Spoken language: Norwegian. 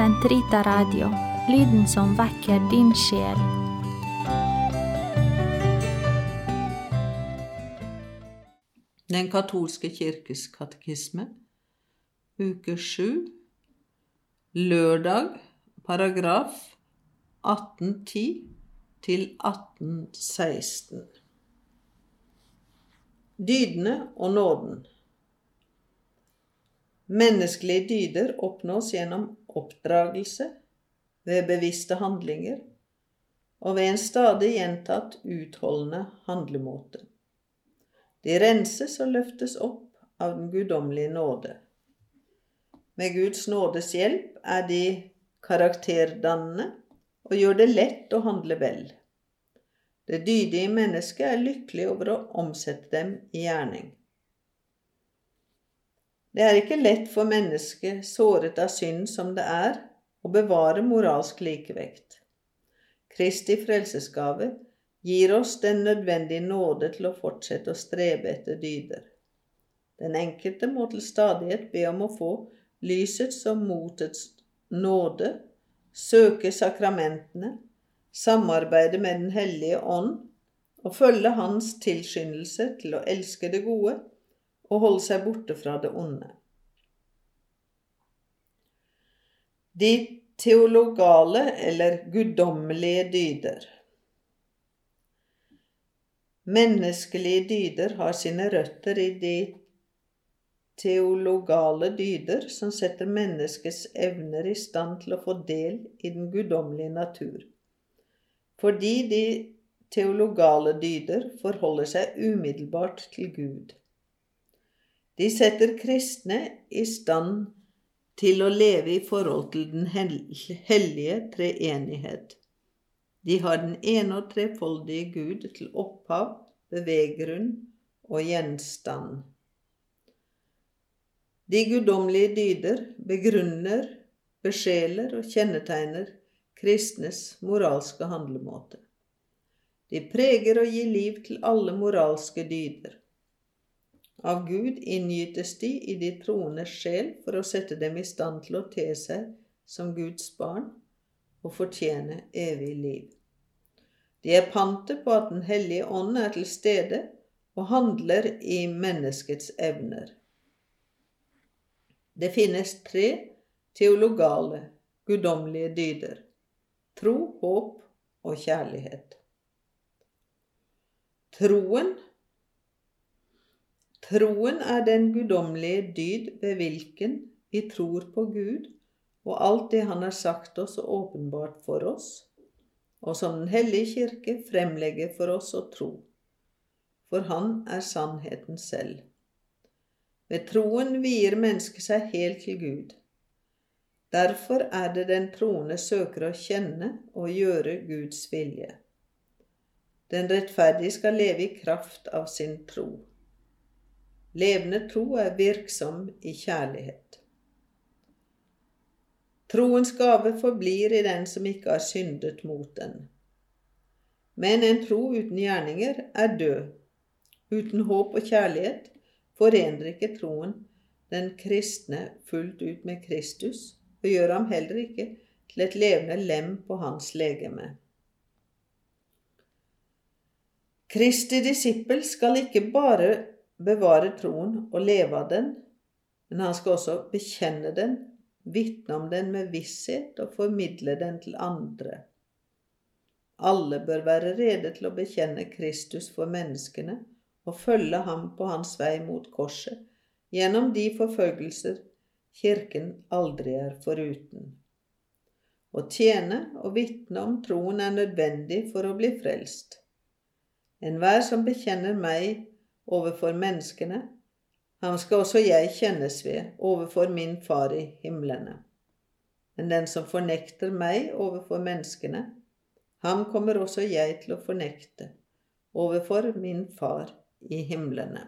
Sentrita Radio, lyden som vekker din sjel. Den katolske kirkes katekisme, uke 7, lørdag, paragraf 1810 til 1816. Dydene og nåden. Menneskelige dyder oppnås gjennom oppdragelse, ved bevisste handlinger og ved en stadig gjentatt utholdende handlemåte. De renses og løftes opp av den guddommelige nåde. Med Guds nådes hjelp er de karakterdannende og gjør det lett å handle vel. Det dydige mennesket er lykkelig over å omsette dem i gjerning. Det er ikke lett for mennesket, såret av synd som det er, å bevare moralsk likevekt. Kristi frelsesgave gir oss den nødvendige nåde til å fortsette å strebe etter dyder. Den enkelte må til stadighet be om å få lysets og motets nåde, søke sakramentene, samarbeide med Den hellige ånd og følge Hans tilskyndelse til å elske det gode og holde seg borte fra det onde. De teologale eller guddommelige dyder. Menneskelige dyder har sine røtter i de teologale dyder som setter menneskets evner i stand til å få del i den guddommelige natur. Fordi de teologale dyder forholder seg umiddelbart til Gud. De setter kristne i stand til å leve i forhold til den hellige treenighet. De har den ene og trefoldige Gud til opphav, beveggrunn og gjenstand. De guddommelige dyder begrunner, besjeler og kjennetegner kristnes moralske handlemåte. De preger og gir liv til alle moralske dyder. Av Gud inngytes de i de troendes sjel for å sette dem i stand til å te seg som Guds barn og fortjene evig liv. De er pantet på at Den hellige ånd er til stede og handler i menneskets evner. Det finnes tre teologale, guddommelige dyder tro, håp og kjærlighet. Troen Troen er den guddommelige dyd ved hvilken vi tror på Gud og alt det Han har sagt oss og åpenbart for oss, og som Den hellige kirke fremlegger for oss å tro. For Han er sannheten selv. Ved troen vier mennesket seg helt til Gud. Derfor er det den troende søker å kjenne og gjøre Guds vilje. Den rettferdige skal leve i kraft av sin tro. Levende tro er virksom i kjærlighet. Troens gave forblir i den som ikke har syndet mot den. Men en tro uten gjerninger er død. Uten håp og kjærlighet forener ikke troen den kristne fullt ut med Kristus, og gjør ham heller ikke til et levende lem på hans legeme. Kristi disippel skal ikke bare bevare troen og leve av den, men han skal også bekjenne den, vitne om den med visshet og formidle den til andre. Alle bør være rede til å bekjenne Kristus for menneskene og følge ham på hans vei mot korset gjennom de forfølgelser Kirken aldri er foruten. Å tjene og vitne om troen er nødvendig for å bli frelst. Enhver som bekjenner meg overfor menneskene, ham skal også jeg kjennes ved overfor min Far i himlene. Men den som fornekter meg overfor menneskene, ham kommer også jeg til å fornekte overfor min Far i himlene.